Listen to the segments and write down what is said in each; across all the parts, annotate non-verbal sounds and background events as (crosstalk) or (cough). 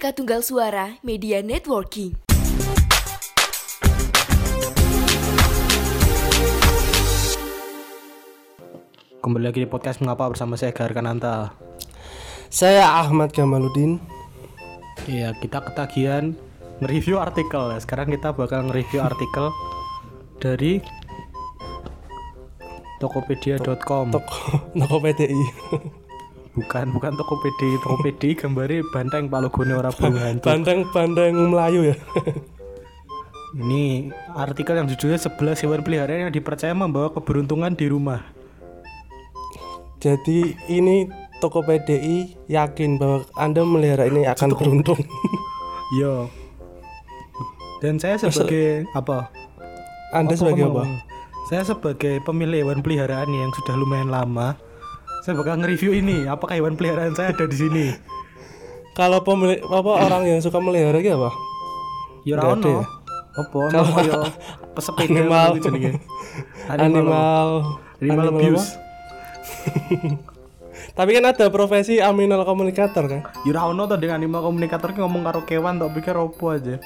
Bineka Tunggal Suara Media Networking. Kembali lagi di podcast Mengapa bersama saya Gar Kananta. Saya Ahmad Kamaluddin. Iya, kita ketagihan nge-review artikel. Sekarang kita bakal nge-review artikel dari tokopedia.com. Toko Toko PDI. Bukan, bukan Tokopedia. Tokopedia (laughs) gambarnya banteng pak logone ora burung hantu. Bandeng-bandeng Melayu ya. (laughs) Ini artikel yang judulnya 11 hewan peliharaan yang dipercaya membawa keberuntungan di rumah. Jadi ini Toko PDI yakin bahwa Anda melihara ini akan beruntung. (laughs) Yo. Dan saya sebagai apa? Anda sebagai apa? ngomong? Saya sebagai pemilik hewan peliharaan yang sudah lumayan lama, saya bakal nge-review ini. Apakah hewan peliharaan saya ada di sini? Kalau pemilik apa orang yang suka melihara gitu apa? Ya ora ada ya? ono. Apa ono kaya pesepeda (laughs) Animal. jenenge. Animal Animal apa? abuse. (laughs) Tapi kan ada profesi aminal komunikator kan. Ya ora ono to dengan animal komunikator ngomong karo kewan tok pikir opo aja.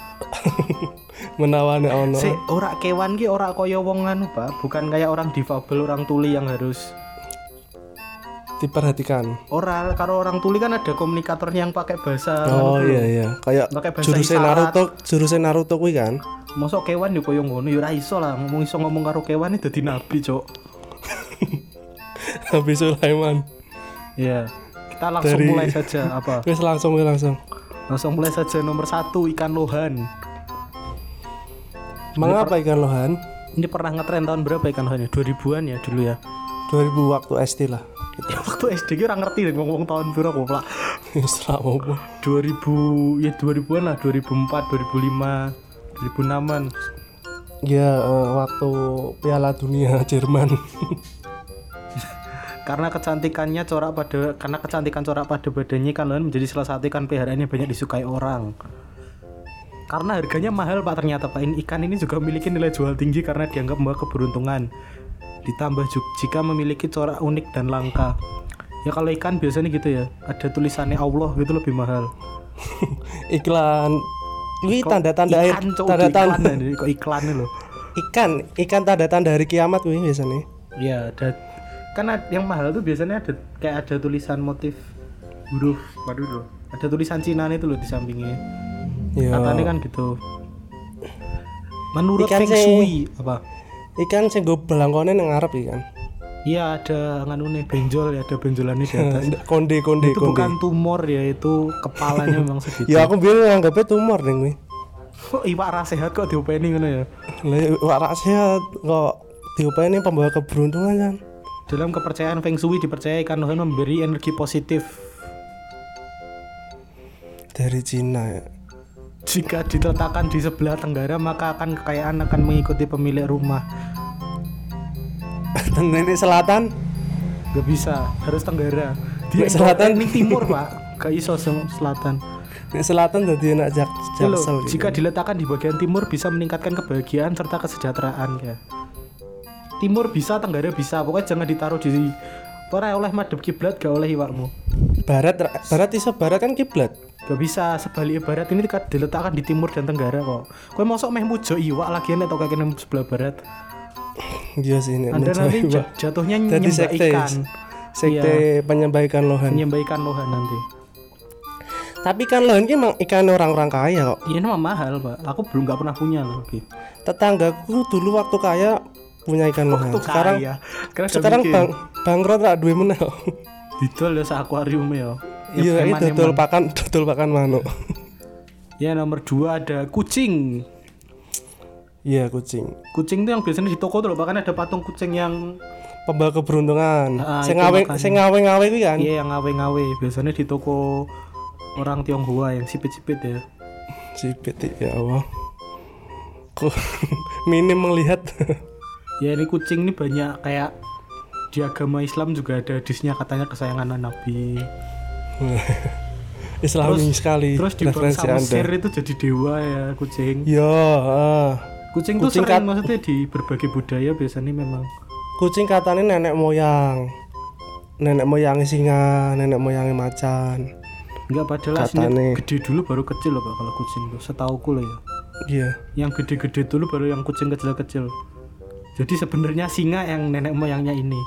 (laughs) Menawani ono. Si ora kewan ki ora kaya wong anu, Pak. Bukan kayak orang difabel, orang tuli yang harus Diperhatikan. Ora karo orang tuli kan ada komunikatornya yang pakai bahasa Oh iya iya, kayak Pakai bahasa. Naruto, jurusnya Naruto kuwi kan. Mosok kewan yo koyo ngono ya ora iso lah ngomong iso ngomong karo kewan itu dadi nabi, Cok. (laughs) Nabi Sulaiman. Iya. Kita langsung Dari- mulai saja apa? (laughs) Wis langsung langsung. Langsung mulai saja nomor satu ikan lohan. Mengapa ikan lohan? Ini pernah ngetren tahun berapa ikan lohan ya? 2000-an ya dulu ya. 2000 waktu SD lah. Gitu. Waktu SD ki ora ngerti deh ngomong tahun berapa goblok. Ra apa. 2000 ya 2000-an lah, 2004, 2005, 2006-an. Ya eh, waktu Piala Dunia Jerman. (laughs) Karena kecantikannya corak pada karena kecantikan corak pada badannya lohan menjadi salah satu ikan peliharaan yang banyak disukai orang. Karena harganya mahal Pak ternyata Pak. Ini ikan ini juga memiliki nilai jual tinggi karena dianggap membawa keberuntungan. Ditambah juga jika memiliki corak unik dan langka. Ya kalau ikan biasanya gitu ya, ada tulisannya Allah gitu lebih mahal. (laughs) Iklan Ini tanda-tanda air tanda-tanda iklan ya, kok iklannya loh. ikan ikan tanda-tanda hari kiamat wih biasanya. Iya, ada kan yang mahal tuh biasanya ada kayak ada tulisan motif huruf waduh loh. Ada tulisan Cina itu loh di sampingnya. Ya. Katanya kan gitu. Menurut Ikan Feng Shui apa? Ikan sing go belangkone nang ngarep ikan. Iya ada nganune benjol ya ada benjolannya di atas. (laughs) konde konde itu konde. bukan tumor ya itu kepalanya memang segitu. Ya aku bilang nganggapnya tumor ning wih. Kok iwak ras sehat kok diopeni ngono ya? Lah warak sehat kok diopeni pembawa keberuntungan kan. Dalam kepercayaan Feng Shui dipercaya ikan lohan memberi energi positif Dari Cina ya. Jika diletakkan di sebelah tenggara maka akan kekayaan akan mengikuti pemilik rumah. (laughs) Ini selatan Gak bisa, harus tenggara. Nek selatan? ini timur pak, gak iso se- selatan. Nek selatan jadi enak jak jaksel. gitu. jika diletakkan di bagian timur bisa meningkatkan kebahagiaan serta kesejahteraan ya. Timur bisa, tenggara bisa, pokoknya jangan ditaruh di Ora oleh madhep kiblat gak oleh iwakmu. Barat barat iso barat kan kiblat. Gak bisa sebaliknya barat ini kan diletakkan di timur dan tenggara kok. Kowe mosok meh mujo iwak lagi nek tok kene sebelah barat. Iya sih ini. Anda nanti ja- jatuhnya Jadi nyembah sekte ikan. sekte penyembah ikan lohan. Menyembah ikan lohan nanti. Tapi ikan lohan ini emang ikan orang-orang kaya kok. Iya ini mah mahal pak. Aku belum nggak pernah punya loh. Oke. Tetanggaku dulu waktu kaya punya ikan lohan. Tuh Sekarang kaya. Sekarang, sekarang bang bangkrut lah duwe meneh. Didol ya sa akuarium ya. Iya, eman- itu dodol pakan (laughs) dodol pakan manuk. Ya nomor dua ada kucing. Iya, kucing. Kucing tuh yang biasanya di toko tuh loh bahkan ada patung kucing yang Pembawa keberuntungan. Ah, Sing itu ngawe sing ngawe-ngawe kuwi kan. iya yang ngawe-ngawe biasanya di toko orang Tionghoa yang sipit-sipit ya. Sipit ya Allah. Kok (laughs) minim melihat. Ya ini kucing ini banyak kayak di agama Islam juga ada hadisnya katanya kesayangan Nabi. (laughs) Islami sekali Terus di bangsa. Mesir itu jadi dewa ya kucing. Ya, ah. Kucing, tuh Kucing sering kat- maksudnya di berbagai budaya biasanya memang. kucing katanya nenek moyang. Nenek moyangnya singa, nenek moyangnya macan. Enggak padahal Katane. gede dulu baru kecil loh Pak kalau kucing tuh. Setauku loh ya. Iya. Yang gede-gede dulu baru yang kucing kecil-kecil. Jadi sebenarnya singa yang nenek moyangnya ini.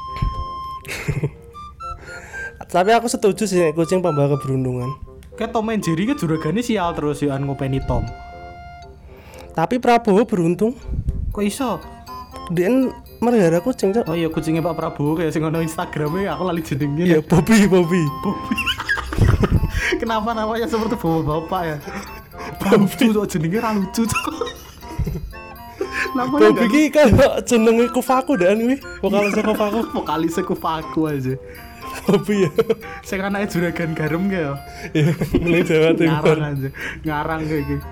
(laughs) Tapi aku setuju sih kucing pembawa keberuntungan. Kayak Tom and Jerry kan juragane sial terus ya ngopeni Tom. Tapi Prabowo beruntung. Kok iso? Dia melihara kucing, Cok. Oh iya kucingnya Pak Prabowo kayak sing ono Instagramnya aku lali jenengnya. Iya, Bobby, Bobby. (laughs) Kenapa namanya seperti bapak-bapak ya? Lucu tuh jenengnya lucu tuh. Bobby ki kan jenenge Kufaku dan kuwi. Vokalis Kufaku. (laughs) vokalis Kufaku aja. Bobby ya. Saya kan juragan garam kayak Iya, ini Jawa Timur. ngarang aja, ngarang kayak gitu.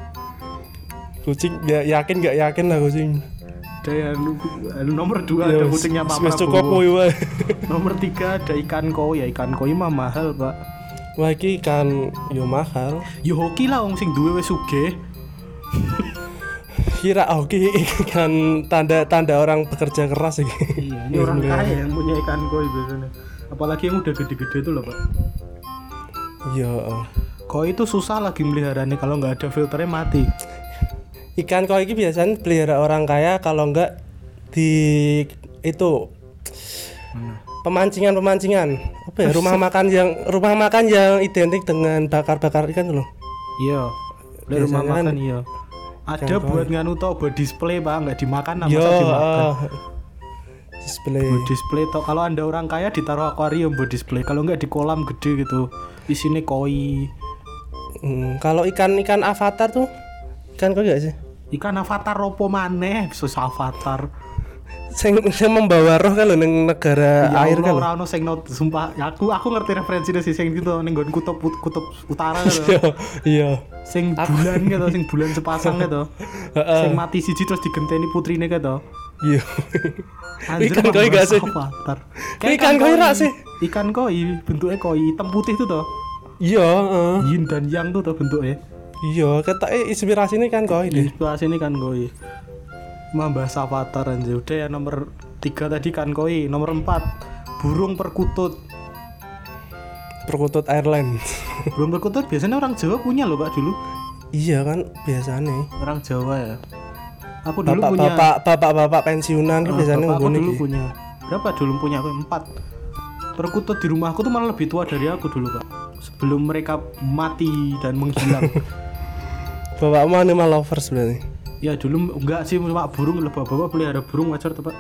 Kucing ya yakin gak yakin lah kucing. Dan nomor dua ada Ya, kucingnya Pak Prabowo. wae. (laughs) Nomor tiga ada ikan koi ya ikan koi mah mahal pak. Wah iki kan yo mahal. Yo hoki lah wong sing duwe wis sugih. (laughs) Kira oke kan tanda-tanda orang bekerja keras iki. Iya, ini orang kaya yang punya ikan koi biasanya. Apalagi yang udah gede-gede tuh loh pak. Iya. Koi itu susah lagi meliharanya kalau nggak ada filternya mati. Ikan koi ini biasanya pelihara orang kaya kalau enggak di itu pemancingan pemancingan apa ya rumah (laughs) makan yang rumah makan yang identik dengan bakar-bakar ikan tuh loh Iya. Rumah kan makan iya. Ada buat nganu tau buat display pak. Nggak dimakan nama saya dimakan. ah. display. Buat display toh kalau anda orang kaya ditaruh akuarium buat display. Kalau nggak di kolam gede gitu. Isinya koi. Hmm, kalau ikan ikan avatar tuh? Ikan koi gak sih? Ikan avatar ropo maneh? Bisa avatar sing sing membawa roh kan loh neng negara ya air Allah, kan loh. ora ono sing not sumpah ya aku aku ngerti referensinya sih sing gitu ning nggon kutub kutub utara gitu iya iya. Sing bulan gitu sing bulan sepasang gitu (laughs) sing mati siji terus digenteni putrine gitu iya. Ikan koi gak sih? ikan koi rak sih? ikan koi bentuknya koi hitam putih tuh toh. Iya heeh. yin dan yang tuh toh bentuknya. Iya kata eh inspirasi ini kan koi inspirasi ini kan koi membahas avatar anjir. Udah ya nomor tiga tadi kan koi nomor empat burung perkutut. Perkutut airline (laughs) burung perkutut biasanya orang Jawa punya loh pak dulu. Iya kan biasanya. Orang Jawa ya. Aku dulu bapak punya. bapak bapak bapak pensiunan kan biasanya bapak aku dulu iki. punya. Berapa dulu punya? Aku empat. Perkutut di rumahku tuh malah lebih tua dari aku dulu pak. Sebelum mereka mati dan menghilang. (laughs) Bapakmu animal lovers berarti ya dulu enggak sih cuma burung bapak-bapak pelihara burung wajar tuh pak?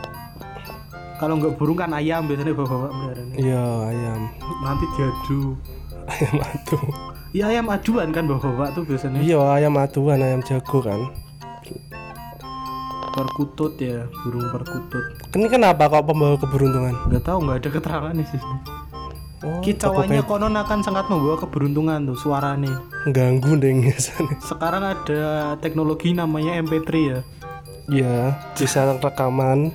Kalau enggak burung kan ayam biasanya bapak-bapak pelihara iya ayam. Nanti diadu. Ayam adu. Ya ayam aduan kan bapak-bapak tuh biasanya. Iya ayam aduan ayam jago kan? Perkutut ya burung perkutut. Ini kenapa kok pembawa keberuntungan? Nggak tahu nggak ada keterangan di sini oh kicauannya konon akan sangat membawa keberuntungan tuh suaranya ganggu deh (laughs) biasanya. Sekarang ada teknologi namanya MP3 ya. Iya bisa rekaman.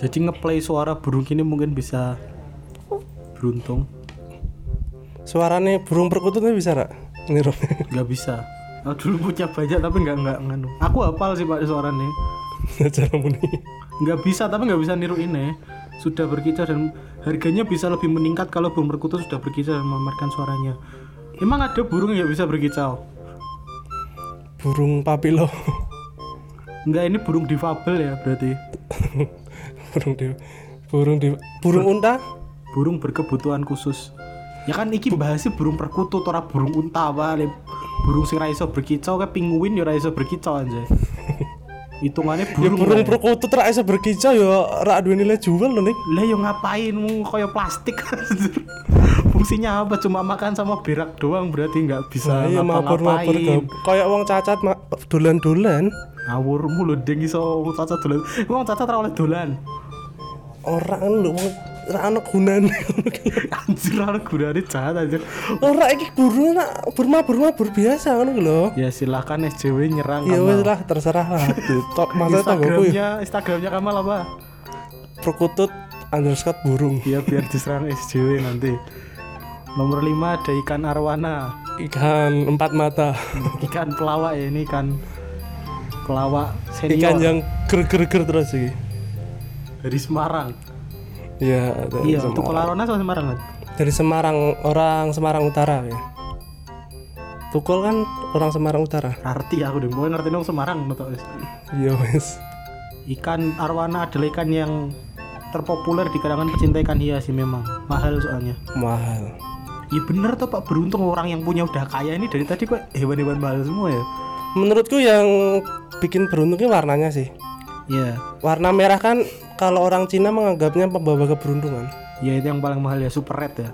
Jadi ngeplay suara burung ini mungkin bisa beruntung. Suaranya burung perkututnya bisa rak niru (laughs) nggak bisa. Aku dulu punya banyak tapi nggak nggak nganu. Aku hafal sih pak suaranya cara muni. Nggak bisa tapi nggak bisa niru ini sudah berkicau dan harganya bisa lebih meningkat kalau burung perkutut sudah berkicau dan memamerkan suaranya. Emang ada burung yang bisa berkicau burung papilo. Enggak ini burung difabel ya berarti. (laughs) Burung di burung di burung unta? Burung berkebutuhan khusus. Ya kan iki bahasnya burung perkutut ora burung unta apa Le- burung sing ra iso berkicau kayak penguin ya ra iso berkicau aja hitungannya ya burung burung lah. perkutut rak iso berkicau ya rak duwe nilai jual loh nih lah yo ngapain? Mu kayak plastik. (laughs) Fungsinya apa? Cuma makan sama berak doang berarti nggak bisa iya mabur ngapa-ngapain. Kayak wong cacat ma- dolan-dolan. Ngawur mulu deng iso cacat dolan. Wong cacat ra oleh dolan orang kan wong ra ana gunane. Anjir ora gunane jahat anjir. Ora iki burung nak bermabur mabur biasa ngono lho. Ya silahkan SJW nyerang ya wis lah terserah lah. Top (laughs) masa tanggoku ya. Instagramnya Instagramnya Kamal apa? Perkutut underscore burung. Ya biar diserang SJW nanti. Nomor 5 ada ikan arwana. Ikan empat mata. (laughs) Ikan pelawak ya ini ikan pelawak senior. Ikan yang ger ger ger terus iki dari Semarang iya dari iya Semarang. Arwana sama Semarang kan dari Semarang orang Semarang Utara ya Tukul kan orang Semarang Utara. Arti aku deh, gue ngerti dong Semarang betul. Iya wes. Ikan arwana adalah ikan yang terpopuler di kalangan pecinta ikan hias sih memang mahal soalnya. Mahal. Iya bener tuh pak beruntung orang yang punya udah kaya ini dari tadi kok hewan-hewan mahal semua ya. Menurutku yang bikin beruntungnya warnanya sih. Iya. Warna merah kan kalau orang Cina menganggapnya pembawa keberuntungan. Ya itu yang paling mahal ya super red ya.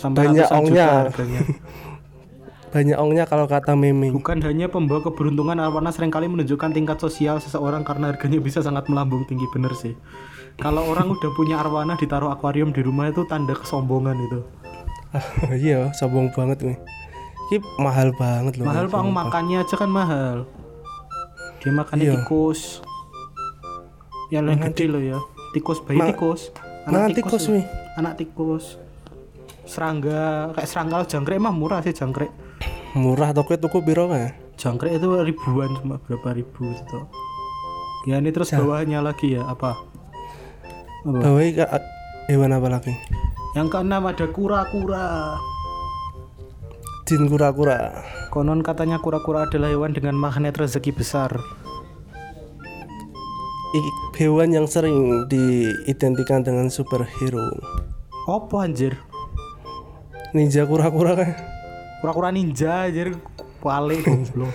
Sampai Banyak ongnya. (laughs) Banyak ongnya kalau kata meming. Bukan hanya pembawa keberuntungan arwana sering kali menunjukkan tingkat sosial seseorang karena harganya bisa sangat melambung tinggi bener sih. Kalau orang udah punya arwana ditaruh akuarium di rumah itu tanda kesombongan itu. (laughs) iya, sombong banget nih. Ini mahal banget loh. Mahal pak sumpah. makannya aja kan mahal. Dia makannya Iya. tikus. Yang lain gede loh ya. Tikus bayi Ma- tikus. Mana tikus, ya. wih? Anak tikus. Serangga kayak serangga jangkrik mah murah sih jangkrik. Murah toko tuku biro kan? Jangkrik itu ribuan cuma berapa ribu gitu. Ya ini terus bawahnya lagi ya apa? Apa? Bawah ke hewan apa lagi? Yang keenam ada kura-kura. Jin kura-kura. Konon katanya kura-kura adalah hewan dengan magnet rezeki besar. Hewan yang sering diidentikan dengan superhero. Apa anjir? Ninja kura-kura kan. Kura-kura ninja anjir. Wale goblok.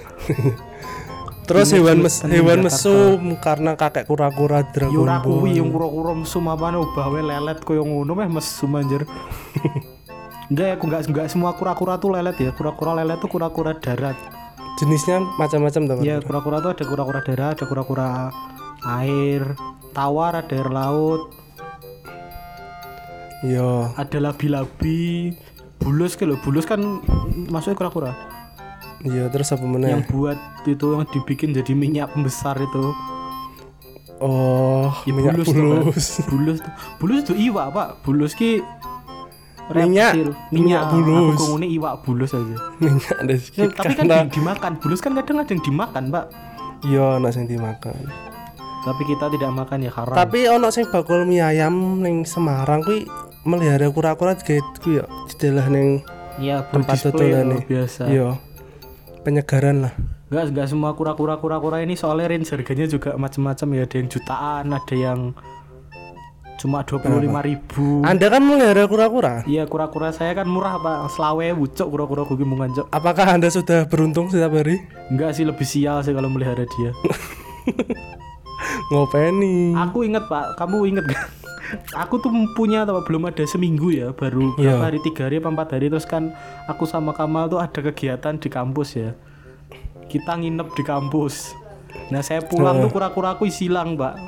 (laughs) Terus hewan mes hewan mesum karena kakek kura-kura Dragon Yo ora Ball. kuwi yang kura-kura mesum apane ubahe lelet koyo ngono meh mesum anjir. (laughs) Enggak ya, enggak enggak semua kura-kura tuh lelet ya. Kura-kura lelet tuh kura-kura darat. Jenisnya macam-macam teman. Ya, kura-kura tuh ada kura-kura darat, ada kura-kura air, tawar, ada air laut, Yo. ada labi-labi, bulus ke. Bulus kan masuknya kura-kura. Iya, terus apa meneh? Yang buat itu yang dibikin jadi minyak pembesar itu. Oh, Ya, minyak bulus tuh, Pak. bulus. (laughs) bulus tuh. Bulus itu iwak, Pak. Bulus ki Minyak. reptil. Minyak bulus. Aku ngomongnya iwak bulus aja. minyak ada Ya, sedikit tapi kan karena di- dimakan. Bulus kan kadang ada yang dimakan, Pak. iya ono sing dimakan. Tapi kita tidak makan ya haram. Tapi ono sing bakul mie ayam ning Semarang kuwi melihara kura-kura gitu kuwi ya istilah ning ya tempat tutulan nih. biasa. Iya. Penyegaran lah. Enggak, enggak semua kura-kura kura-kura ini soalnya range harganya juga macam-macam ya. Ada yang jutaan, ada yang cuma 25.000 ribu. Anda kan melihara kura-kura. Iya kura-kura saya kan murah pak, selawe wucuk kura-kura gue cok. Apakah Anda sudah beruntung setiap hari? Enggak sih lebih sial sih kalau melihara dia. (laughs) Ngopeni. Aku inget pak, kamu inget gak? aku tuh punya atau belum ada seminggu ya, baru Iya. berapa hari tiga hari apa empat hari terus kan aku sama Kamal tuh ada kegiatan di kampus ya. Kita nginep di kampus. Nah saya pulang tuh kura-kura aku hilang pak,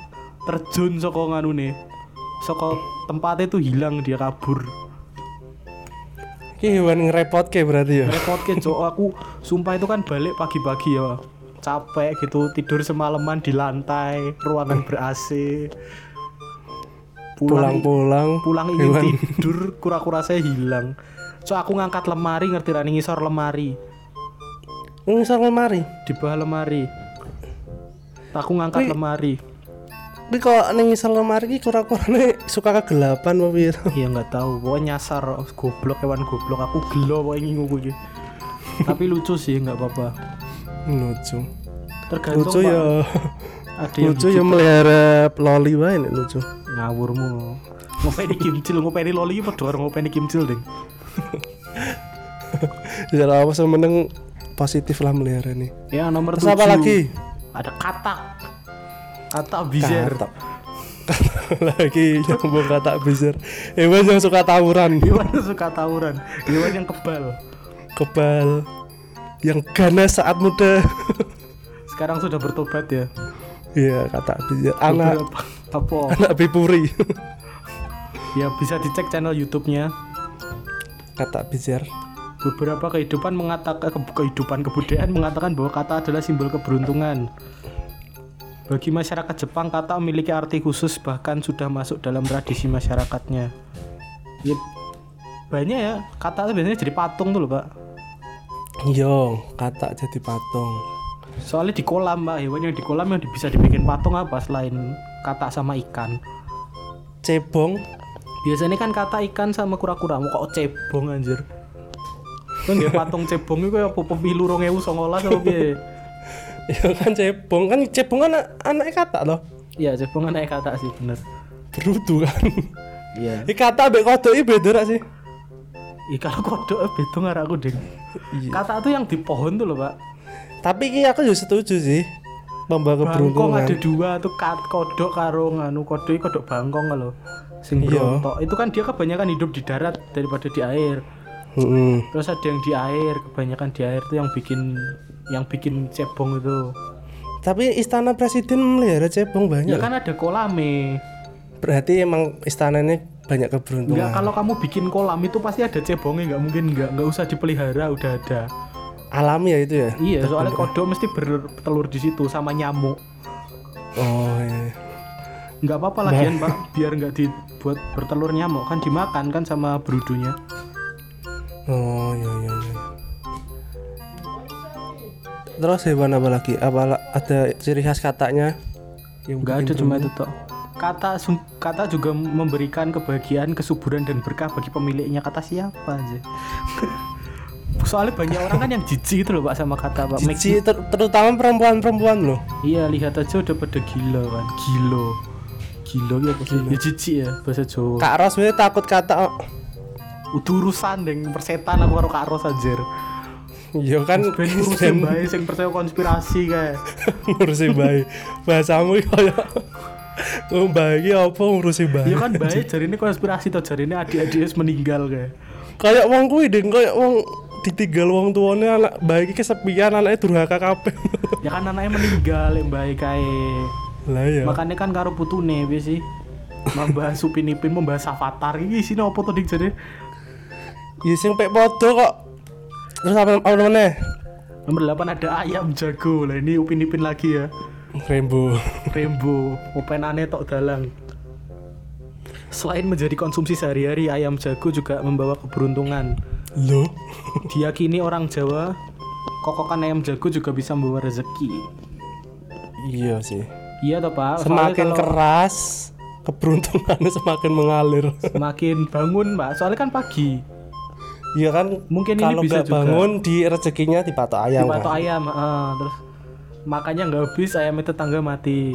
terjun soko nganu nih, soko tempatnya tuh hilang dia kabur. Ki hewan ngerepot ke berarti ya. repot ke cok aku sumpah itu kan balik pagi-pagi ya capek gitu tidur semalaman di lantai ruangan ber AC pulang Pulang-pulang pulang ingin hewan. tidur kura-kura saya hilang. So aku ngangkat lemari ngerti rani ngisor lemari. Ngisor lemari. di bawah lemari. Aku ngangkat Wih. lemari. Tapi kok ning ngisor lemari ki kura-kurane suka kegelapan apa piye? (laughs) iya nggak tahu. Pokoknya nyasar goblok hewan goblok. Aku gelo pokoknya ngingu gue tapi lucu sih nggak apa-apa Lucu. tergantung Lucu ya. (laughs) ada yang Lucu ya melihara loli wae nek lucu. ngawurmu ngopeni kimcil ngopeni loli apa doang ngopeni kimcil ding (laughs) Ya apa semeneng positif lah melihara nih. ya nomor Terus apa lagi? ada katak katak bizer Katak. (laughs) lagi nyambung kata bizar. Hewan yang suka tawuran, hewan yang suka tawuran hewan yang kebal kebal, yang ganas saat muda. sekarang sudah bertobat ya Iya kata bizar. Anak apa anak bipuri. ya bisa dicek channel YouTube-nya kata bizar. beberapa kehidupan mengatakan ke- kehidupan kebudayaan mengatakan bahwa kata adalah simbol keberuntungan bagi masyarakat Jepang kata memiliki arti khusus bahkan sudah masuk dalam tradisi masyarakatnya ya, banyak ya kata itu biasanya jadi patung tuh loh pak Yo, kata jadi patung. soalnya di kolam mbak. Hewan yang di kolam yang bisa dibikin patung apa selain kata sama ikan? Cebong, biasanya kan kata ikan sama kura-kura. Mau kok cebong anjir? Kan nggih patung cebong iku apa pemilu 2019 apa piye? (laughs) ya kan cebong. Kan cebong kan anak anaknya kata loh Iya, cebong anak kata sih bener. berudu kan? Iya. Iki kata ambek kodok beda sih Ih kalau kodok beda ngarakku ding. Iya. Kata tuh yang di pohon tuh loh pak. tapi iki aku juga setuju sih Bangkong keberuntungan ada dua tuh kat kodok karo nganu kodok kodok bangkong kalau sing Iya. brontok. Itu kan dia kebanyakan hidup di darat daripada di air. Mm-mm. Terus ada yang di air, kebanyakan di air tuh yang bikin yang bikin cebong itu. tapi istana presiden melihara cebong banyak Ya kan ada kolame. berarti emang istananya banyak Enggak keberuntungan kalau kamu bikin kolam itu pasti ada cebongnya nggak mungkin nggak nggak usah dipelihara udah ada. alami ya itu ya? Iya soalnya kodok mesti bertelur di situ sama nyamuk. oh iya. nggak apa-apa lagian pak. Biar nggak dibuat bertelur nyamuk. Kan dimakan kan sama berudunya oh iya iya iya. Terus hewan apa lagi? Apa ada ciri khas katanya? Yang nggak ada cuma itu toh kata kata juga memberikan kebahagiaan kesuburan dan berkah bagi pemiliknya. Kata siapa aja (laughs) soalnya banyak orang kan yang jijik itu loh pak sama kata pak. Cici, ter- terutama perempuan-perempuan loh. Iya lihat aja udah pada gila kan gilo gilo ya apa sih ya jijik ya bahasa Jawa. Kak Ros takut kata oh, udah urusan deng persetan aku karo Kak Ros aja iya kan ben ngurusin bae sing percaya konspirasi kayak (laughs) ngurusin bayi bahasamu kayak Oh, bayi apa ngurusin bayi? Iya kan baik jari ini konspirasi tuh jari ini adik-adik meninggal kayak. kayak wong kuwi ding kayak wong ditinggal wong tuane anak bayi iki kesepian anaknya durhaka kabeh. Ya kan anaknya meninggal yang baik kayak. lah ya Makanya kan karo putune wis sih. Membahas Upin Ipin membahas Avatar ini sini apa tuh dik jadi ya sing pek podo kok. Terus apa namanya? Nomor 8 ada ayam jago. Lah ini Upin Ipin lagi ya. Rainbow Rembo, openane tok dalang. Selain menjadi konsumsi sehari-hari, ayam jago juga membawa keberuntungan. lo Diyakini orang Jawa, kokokan ayam jago juga bisa membawa rezeki. iya sih Iya toh Pak. Semakin kalau- keras keberuntungannya semakin mengalir semakin bangun mbak soalnya kan pagi Iya kan Mungkin ini bisa juga. bangun di rezekinya dipatok ayam dipatok kan? ayam eh, terus makanya nggak habis ayam tetangga mati.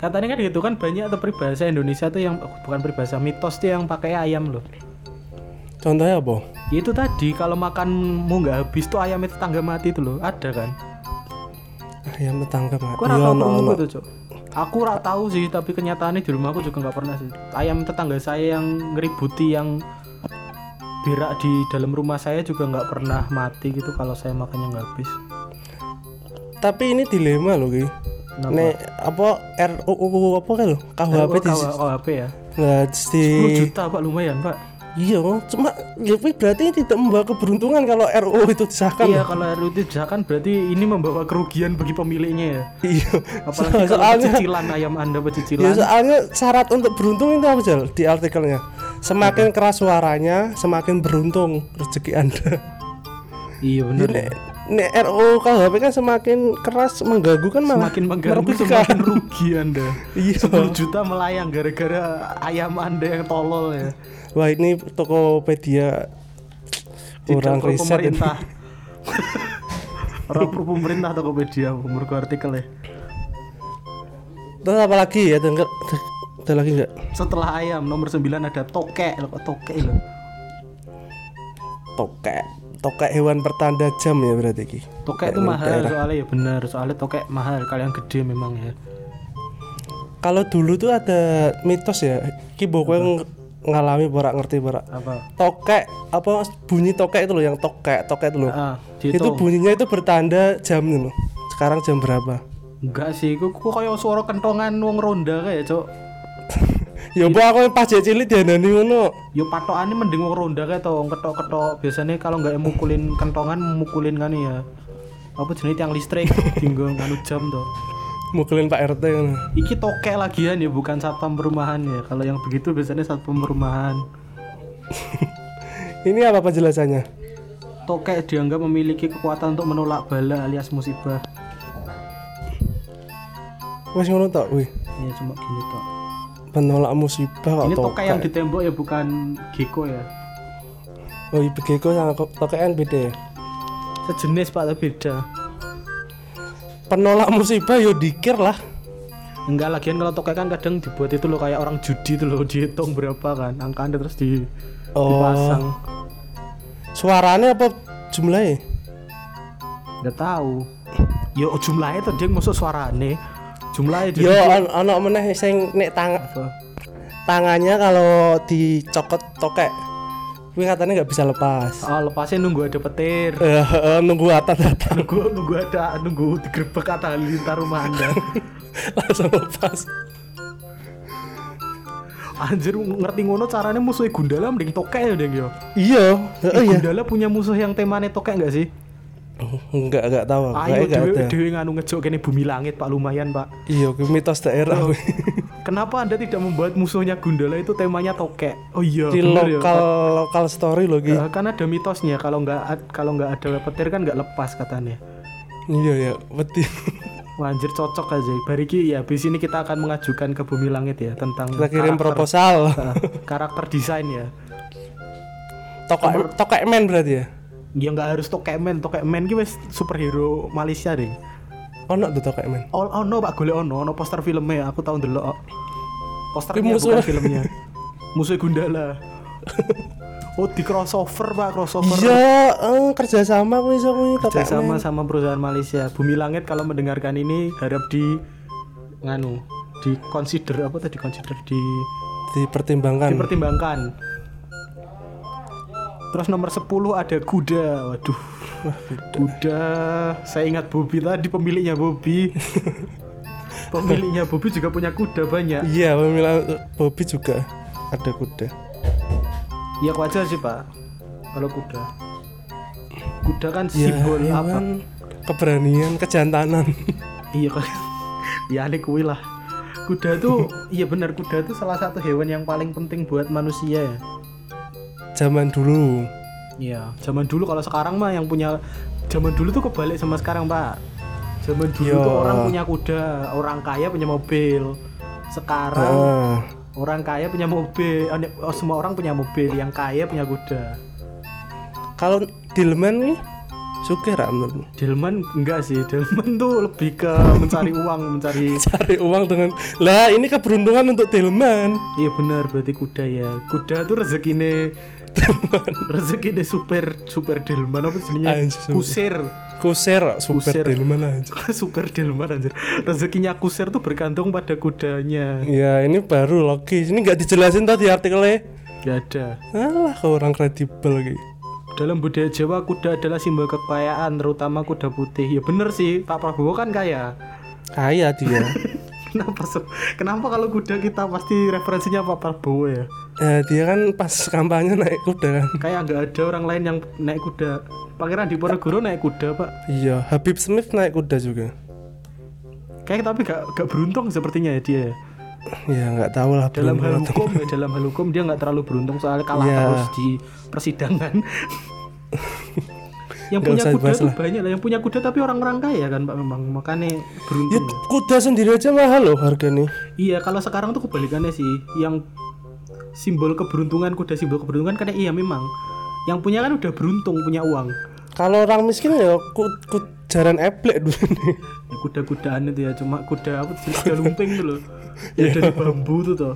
Katanya (laughs) kan gitu kan banyak tuh peribahasa Indonesia tuh yang bukan peribahasa mitos tuh yang pakai ayam loh. Contohnya apa? Ya itu tadi kalau makanmu nggak habis tuh ayam tetangga mati itu loh ada kan? Ayam tetangga mati. Aku tahu no, no. gitu cok? Aku rak tahu sih tapi kenyataannya di rumahku juga nggak pernah sih. Ayam tetangga saya yang ngeributi yang berak di dalam rumah saya juga nggak pernah mati gitu kalau saya makannya nggak habis tapi ini dilema loh ki? Nek apa RUU apa kan lo KUHP di KWP ya? Nah, di 10 juta pak lumayan pak. Iya cuma ya, tapi berarti tidak membawa keberuntungan kalau RUU itu disahkan iya kalau RUU itu disahkan berarti ini membawa kerugian bagi pemiliknya ya? Iya. Apalagi So- (laughs) kalau soalnya cicilan ayam anda pecicilan. Soalnya syarat untuk beruntung itu apa Jal? Di artikelnya. Semakin keras suaranya semakin beruntung rezeki anda. Iya benar nek RUU KUHP kan semakin keras mengganggu kan malah semakin mengganggu merugikan. semakin rugi anda (laughs) Iya. 10 juta melayang gara-gara ayam anda yang tolol ya Wah ini Tokopedia kurang riset pemerintah (laughs) orang pro pemerintah Tokopedia umur artikel ya Terus apa lagi ya? Enggak? Ada lagi enggak? setelah ayam nomor 9 ada tokek loh tokek loh Tokek. Tokek hewan pertanda jam ya berarti ki. tokek itu mahal soalnya ya benar soalnya tokek mahal kalian gede memang ya Kalau dulu tuh ada mitos ya. Ki yang ngalami borak ngerti borak. apa Tokek apa bunyi tokek itu loh yang tokek tokek itu loh. ah itu bunyinya itu bertanda jam loh. Sekarang jam berapa? enggak sih kok kayak suara kentongan wong ronda kayak cok (laughs) (laughs) Ya apa aku pas jek cilik diandani ngono. yo patokane mending wong ronda tau wong ketok-ketok biasanya kalau nggak mukulin kentongan mukulin kan ya apa jenis yang listrik (laughs) tinggal nganu jam tuh Mukulin Pak RT ngono. Iki tokek lagian ya bukan satpam perumahan ya. Kalau yang begitu biasanya satpam perumahan. (laughs) Ini apa penjelasannya? Tokek dianggap memiliki kekuatan untuk menolak bala alias musibah. Wes ngono tok, wih. Ya cuma gini tok. Penolak musibah kok Ini tokek yang di tembok ya bukan gecko ya. Oh, ibu gecko sama ko- tokean beda ya. sejenis pak tapi beda Penolak musibah yo dikir lah. enggak lagian kalau tokek kan kadang dibuat itu loh kayak orang judi itu loh dihitung berapa kan angkanya terus di Oh. dipasang Suaranya apa jumlahnya? nggak tahu yo jumlahnya tuh dia masuk suarane jumlahnya Yo jadi an- ana meneh sing nek tang apa? tangannya kalau dicokot tokek kuwi katanya nggak bisa lepas. oh lepasnya nunggu ada petir Eh, eh, nunggu atas datang nunggu nunggu ada nunggu digerebek kata lintar rumah anda (laughs) langsung lepas. anjir ngerti ngono caranya musuhnya Gundala mending tokek ya deng yo Iya, Eh, oh iya. Gundala punya musuh yang temanya tokek nggak sih Enggak enggak tahu. ayo Kayaknya enggak dewe, ada. dewe nganu ngejok kene bumi langit pak lumayan pak Iya, kuwi mitos daerah. kuwi. kenapa anda tidak membuat musuhnya Gundala itu temanya tokek oh iya Di ya, lokal Pak. lokal story loh Ki. Eh, kan ada mitosnya kalau nggak kalau nggak ada petir kan nggak lepas katanya Iya ya. Wah, anjir cocok aja bariki ya habis ini kita akan mengajukan ke bumi langit ya tentang Kita kirim karakter- proposal. eh, karakter desain ya Tokek tokek men berarti ya. Ya nggak harus Tokekman ki wis superhero Malaysia deh. Ono tuh tokek men. oh, no pak. Golek ono. Ono poster filmnya. Aku tahu dulu posternya Kuwi musuh- bukan filmnya. Musuh Gundala. (laughs) Oh di crossover pak. Crossover. Iya, eh, kerjasama tokek sama men. sama perusahaan Malaysia. Bumi Langit kalau mendengarkan ini harap di nganu di consider apa tadi consider di Dipertimbangkan. dipertimbangkan terus nomor 10 ada kuda waduh. Kuda saya ingat Bobby tadi pemiliknya Bobby. (laughs) Pemiliknya Bobby juga punya kuda banyak. Iya, pemilihan Bobby juga ada kuda. ya wajar sih pak. Kalau kuda kuda kan Ya, simbol iya apa? kan, keberanian, kejantanan. (laughs) iya kan. Ya aneh kuwi lah. Kuda tuh iya benar kuda tuh salah satu hewan yang paling penting buat manusia ya Zaman dulu. iya zaman dulu kalau sekarang mah yang punya zaman dulu tuh kebalik sama sekarang pak zaman dulu Iya. tuh orang punya kuda orang kaya punya mobil sekarang Ah, orang kaya punya mobil oh, ne- oh, semua orang punya mobil yang kaya punya kuda kalau Dilman nih suka ra menurutmu? Delman enggak sih Delman tuh lebih ke mencari uang mencari (laughs) Cari uang dengan lah ini keberuntungan untuk Dilman. Iya benar berarti kuda ya. Kuda tuh rezekine rezekine super super delman apa super. Kusir. Kusir super Kusir. Dilman aja. (laughs) super delman anjir. Rezekinya kusir tuh bergantung pada kudanya. Ya ini baru logis. Ini nggak dijelasin tadi artikelnya. Gak ada. Alah orang kredibel gitu. Dalam budaya Jawa kuda adalah simbol kekayaan terutama kuda putih. Ya bener sih, Pak Prabowo kan kaya. Kaya dia. (laughs) Kenapa kenapa kalau kuda kita pasti referensinya Pak Prabowo ya? ya dia kan pas kampanye naik kuda kan. Kayak nggak ada orang lain yang naik kuda. Pangeran Diponegoro naik kuda, Pak. Iya, Habib Smith naik kuda juga. Kayak tapi gak, gak beruntung sepertinya ya dia. Ya nggak tahu lah Dalam hal hukum ya, dalam hal hukum dia nggak terlalu beruntung soalnya kalah Iya. terus di persidangan. (laughs) yang Nggak punya kuda tuh banyak lah, yang punya kuda tapi orang-orang kaya kan Pak memang makanya Ya beruntung. kuda sendiri aja mahal loh harganya. Iya kalau sekarang tuh kebalikannya sih, yang simbol keberuntungan kuda simbol keberuntungan karena iya memang yang punya kan udah beruntung punya uang. Kalau orang miskin ya ku, ku jaran eplek dulu nih. Ya kuda-kudaan itu ya cuma kuda apa sih kuda lumping tuh loh. (laughs) Iya. Ya dari bambu tuh toh.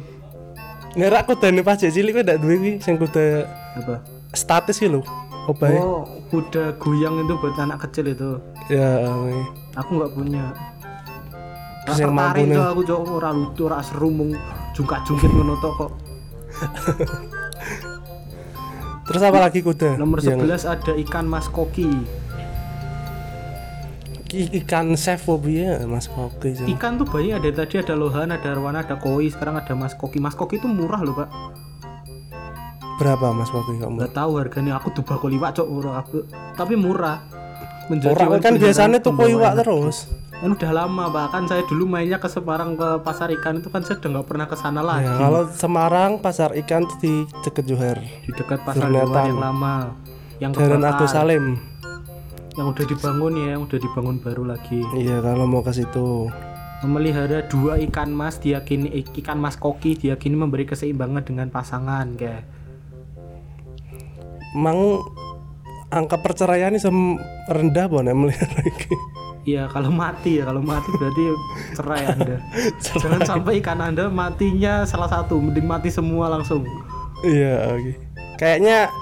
Ngerak kuda nih pas cilik kuwi ndak duwe kuwi sing kuda Apa? statis gitu loh. Obae. Oh, kuda goyang itu buat anak kecil itu. Ya. Aku nggak punya. Terus yang mampu nih. aku cok ora lucu, ora seru mung jungkat-jungkit ngono tok kok. (laughs) Terus apa lagi kuda? Nomor Yang 11 ada ikan mas koki. i- ikan chef fobia Mas Koki sih. Ikan tuh banyak ada tadi ada lohan, ada arwana, ada koi, sekarang ada mas koki. Mas koki itu murah loh, Pak. Berapa Mas Koki kamu? Nggak tahu harganya. Aku tuh bakal iwak cok murah aku. Tapi murah. Menjadi Orang kan biasanya tuh iwak terus. Kan udah lama bahkan saya dulu mainnya ke Semarang ke pasar ikan itu kan saya udah nggak pernah ke sana lagi. Ya, kalau Semarang pasar ikan tuh di Ceket Johar. di dekat pasar. Dewan yang lama yang Jalan Agus Salim. yang udah dibangun ya yang udah dibangun baru lagi Iya, kalau mau ke situ. memelihara dua ikan mas diyakini ik- ikan mas koki diyakini memberi keseimbangan dengan pasangan kayak mang angka perceraian ini rendah boleh melihara (laughs) iki. Iya kalau mati ya kalau mati berarti cerai anda. (laughs) Jangan sampai ikan anda matinya salah satu, mending mati semua langsung. Iya, oke. Kayaknya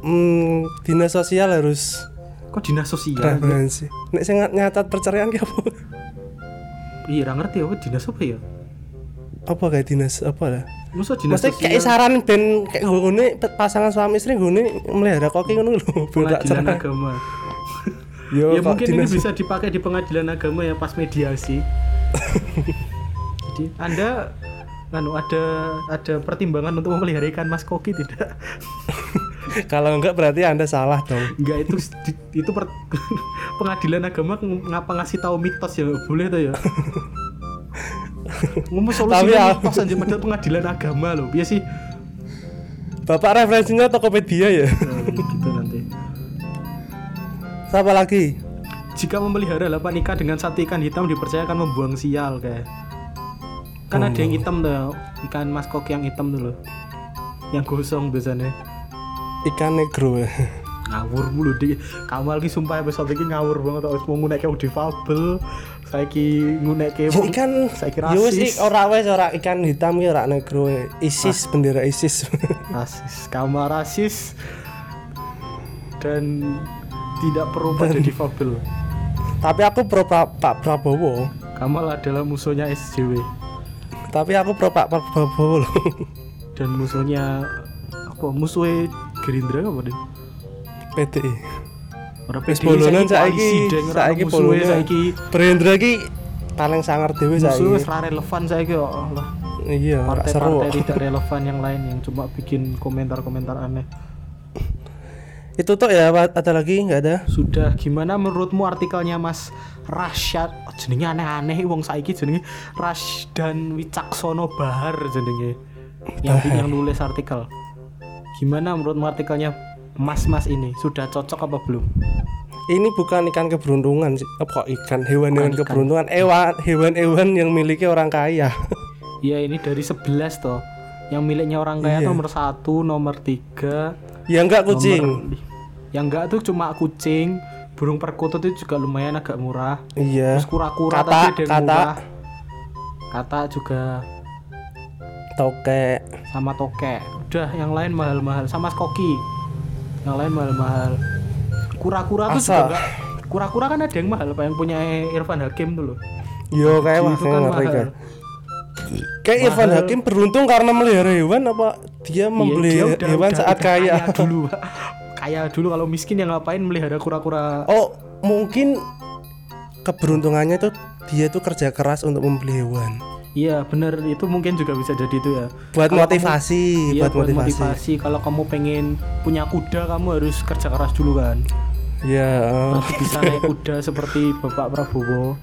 hmm, dinas sosial harus Kok dinas sosial? referensi. Nek sing nyatat perceraian ki apa? Iya, nggak ngerti apa dinas apa ya? Apa kayak dinas apa lah? Masa dinas Maksudnya kayak saran ben kayak ngene pasangan suami istri ngene melihara koki ngono lho. (laughs) Pengadilan cerai. agama. (laughs) Yo, ya mungkin ini dinas- bisa dipakai di pengadilan agama ya pas mediasi. (laughs) Jadi Anda anu ada ada pertimbangan untuk memelihara ikan mas koki tidak? Kalau enggak berarti Anda salah dong. Enggak itu itu per- pengadilan agama ngapa ngasih tahu mitos ya boleh tuh ya. Ngomong Tapi solusinya ya- mitos aja padahal pengadilan agama loh. Biasa sih Bapak referensinya Tokopedia ya. Nah, gitu nanti. Siapa lagi? Jika memelihara delapan ikan dengan satu ikan hitam dipercaya akan membuang sial kayak. Kan ada yang hitam tuh, ikan mas koki yang hitam tuh loh. Yang gosong biasanya. Ikan negro ya. Ngawur mulu di kamu lagi sumpah episode ini ngawur banget harus mau ngunek kayak difabel. Saiki ngunek kayak Ya, ikan saiki yo wis rasis. ora wis ora ikan hitam ya ora negro ya. ISIS bendera ISIS. (laughs) rasis, kamu rasis dan tidak perlu pada difabel. Tapi aku pro Pak Pak Prabowo. Kamal adalah musuhnya SJW Tapi aku pro Pak Prabowo loh. dan musuhnya apa musuhnya Gerindra apa deh? PDI. Ora koalisi, saiki saiki bolonan. saiki Berendra ki paling sangar dhewe saiki. wis ra relevan saiki kok Allah. Iya, ora seru. Partai-partai tidak relevan yang lain yang cuma bikin komentar-komentar aneh. Itu tuh ya ada lagi nggak ada? Sudah gimana menurutmu artikelnya Mas Rasyad oh, jenenge aneh-aneh wong saiki jenenge Rasdan Wicaksono Bahar jenenge yang yang nulis artikel. Gimana menurutmu artikelnya Mas-mas ini sudah cocok apa belum? Ini bukan ikan keberuntungan sih. Apa kok ikan hewan-hewan keberuntungan? Hewan hewan-hewan yang miliki orang kaya. (laughs) Iya ini dari 11 toh. Yang miliknya orang kaya Iya. nomor satu, nomor tiga, ya enggak nomor- kucing. yang enggak tuh cuma kucing, burung perkutut itu juga lumayan agak murah. Iya. Terus kura-kura tadi ada kata. murah. Kata juga Tokek. sama tokek. Udah yang lain mahal-mahal sama skoki. Yang lain mahal-mahal. Kura-kura tuh juga enggak Kura-kura kan ada yang mahal, Pak, yang punya Irfan Hakim tuh loh. Yo kayak Itu kayak kan mahal. kan. Kayak Irfan Mahal. Hakim beruntung karena melihara hewan apa dia membeli Iya, dia udah- hewan udah- saat udah kaya. dulu (laughs) kaya dulu kalau miskin yang ngapain melihara kura-kura Oh, mungkin keberuntungannya tuh dia tuh kerja keras untuk membeli hewan. Iya bener itu mungkin juga bisa jadi itu ya Buat Kalau motivasi, kamu, iya, buat, motivasi. kalau kamu pengen punya kuda kamu harus kerja keras dulu kan Ya, oh, Nanti bisa naik kuda seperti bapak Prabowo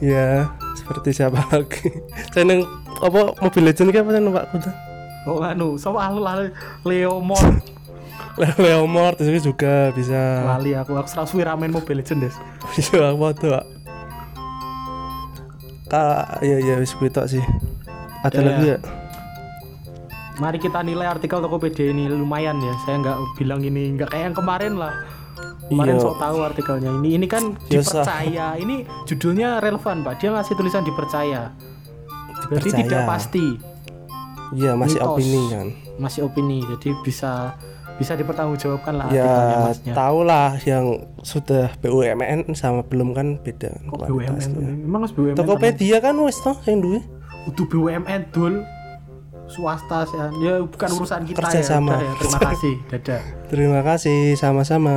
ya seperti siapa lagi? (laughs) Seneng apa Mobile Legends kayak apa seneng Pak Kuda? oh anu soal lali Leo Mon (laughs) Leo Mort juga bisa. lali aku aku serasa main Mobile Legends Des. Bisa (laughs) apa tuh? Kak, ya ya wis kuwi sih. Ada Ya, lagi ya. ya? mari kita nilai artikel Tokopedia ini lumayan ya saya nggak bilang ini nggak kayak yang kemarin lah kemarin Iya. sok tahu artikelnya ini ini kan Ya, sah. dipercaya ini judulnya relevan pak dia ngasih tulisan dipercaya berarti Dipercaya. tidak pasti Iya, masih Mitos. opini kan. masih opini jadi bisa bisa dipertanggungjawabkan lah Ya, tau lah yang sudah BUMN sama belum kan beda kok. BUMN emang harus BUMN Tokopedia kan wis toh yang duwe. Udah BUMN dul swasta ya, ya bukan urusan kita Kerja ya sama. Udah ya terima kasih dadah Terima kasih sama-sama.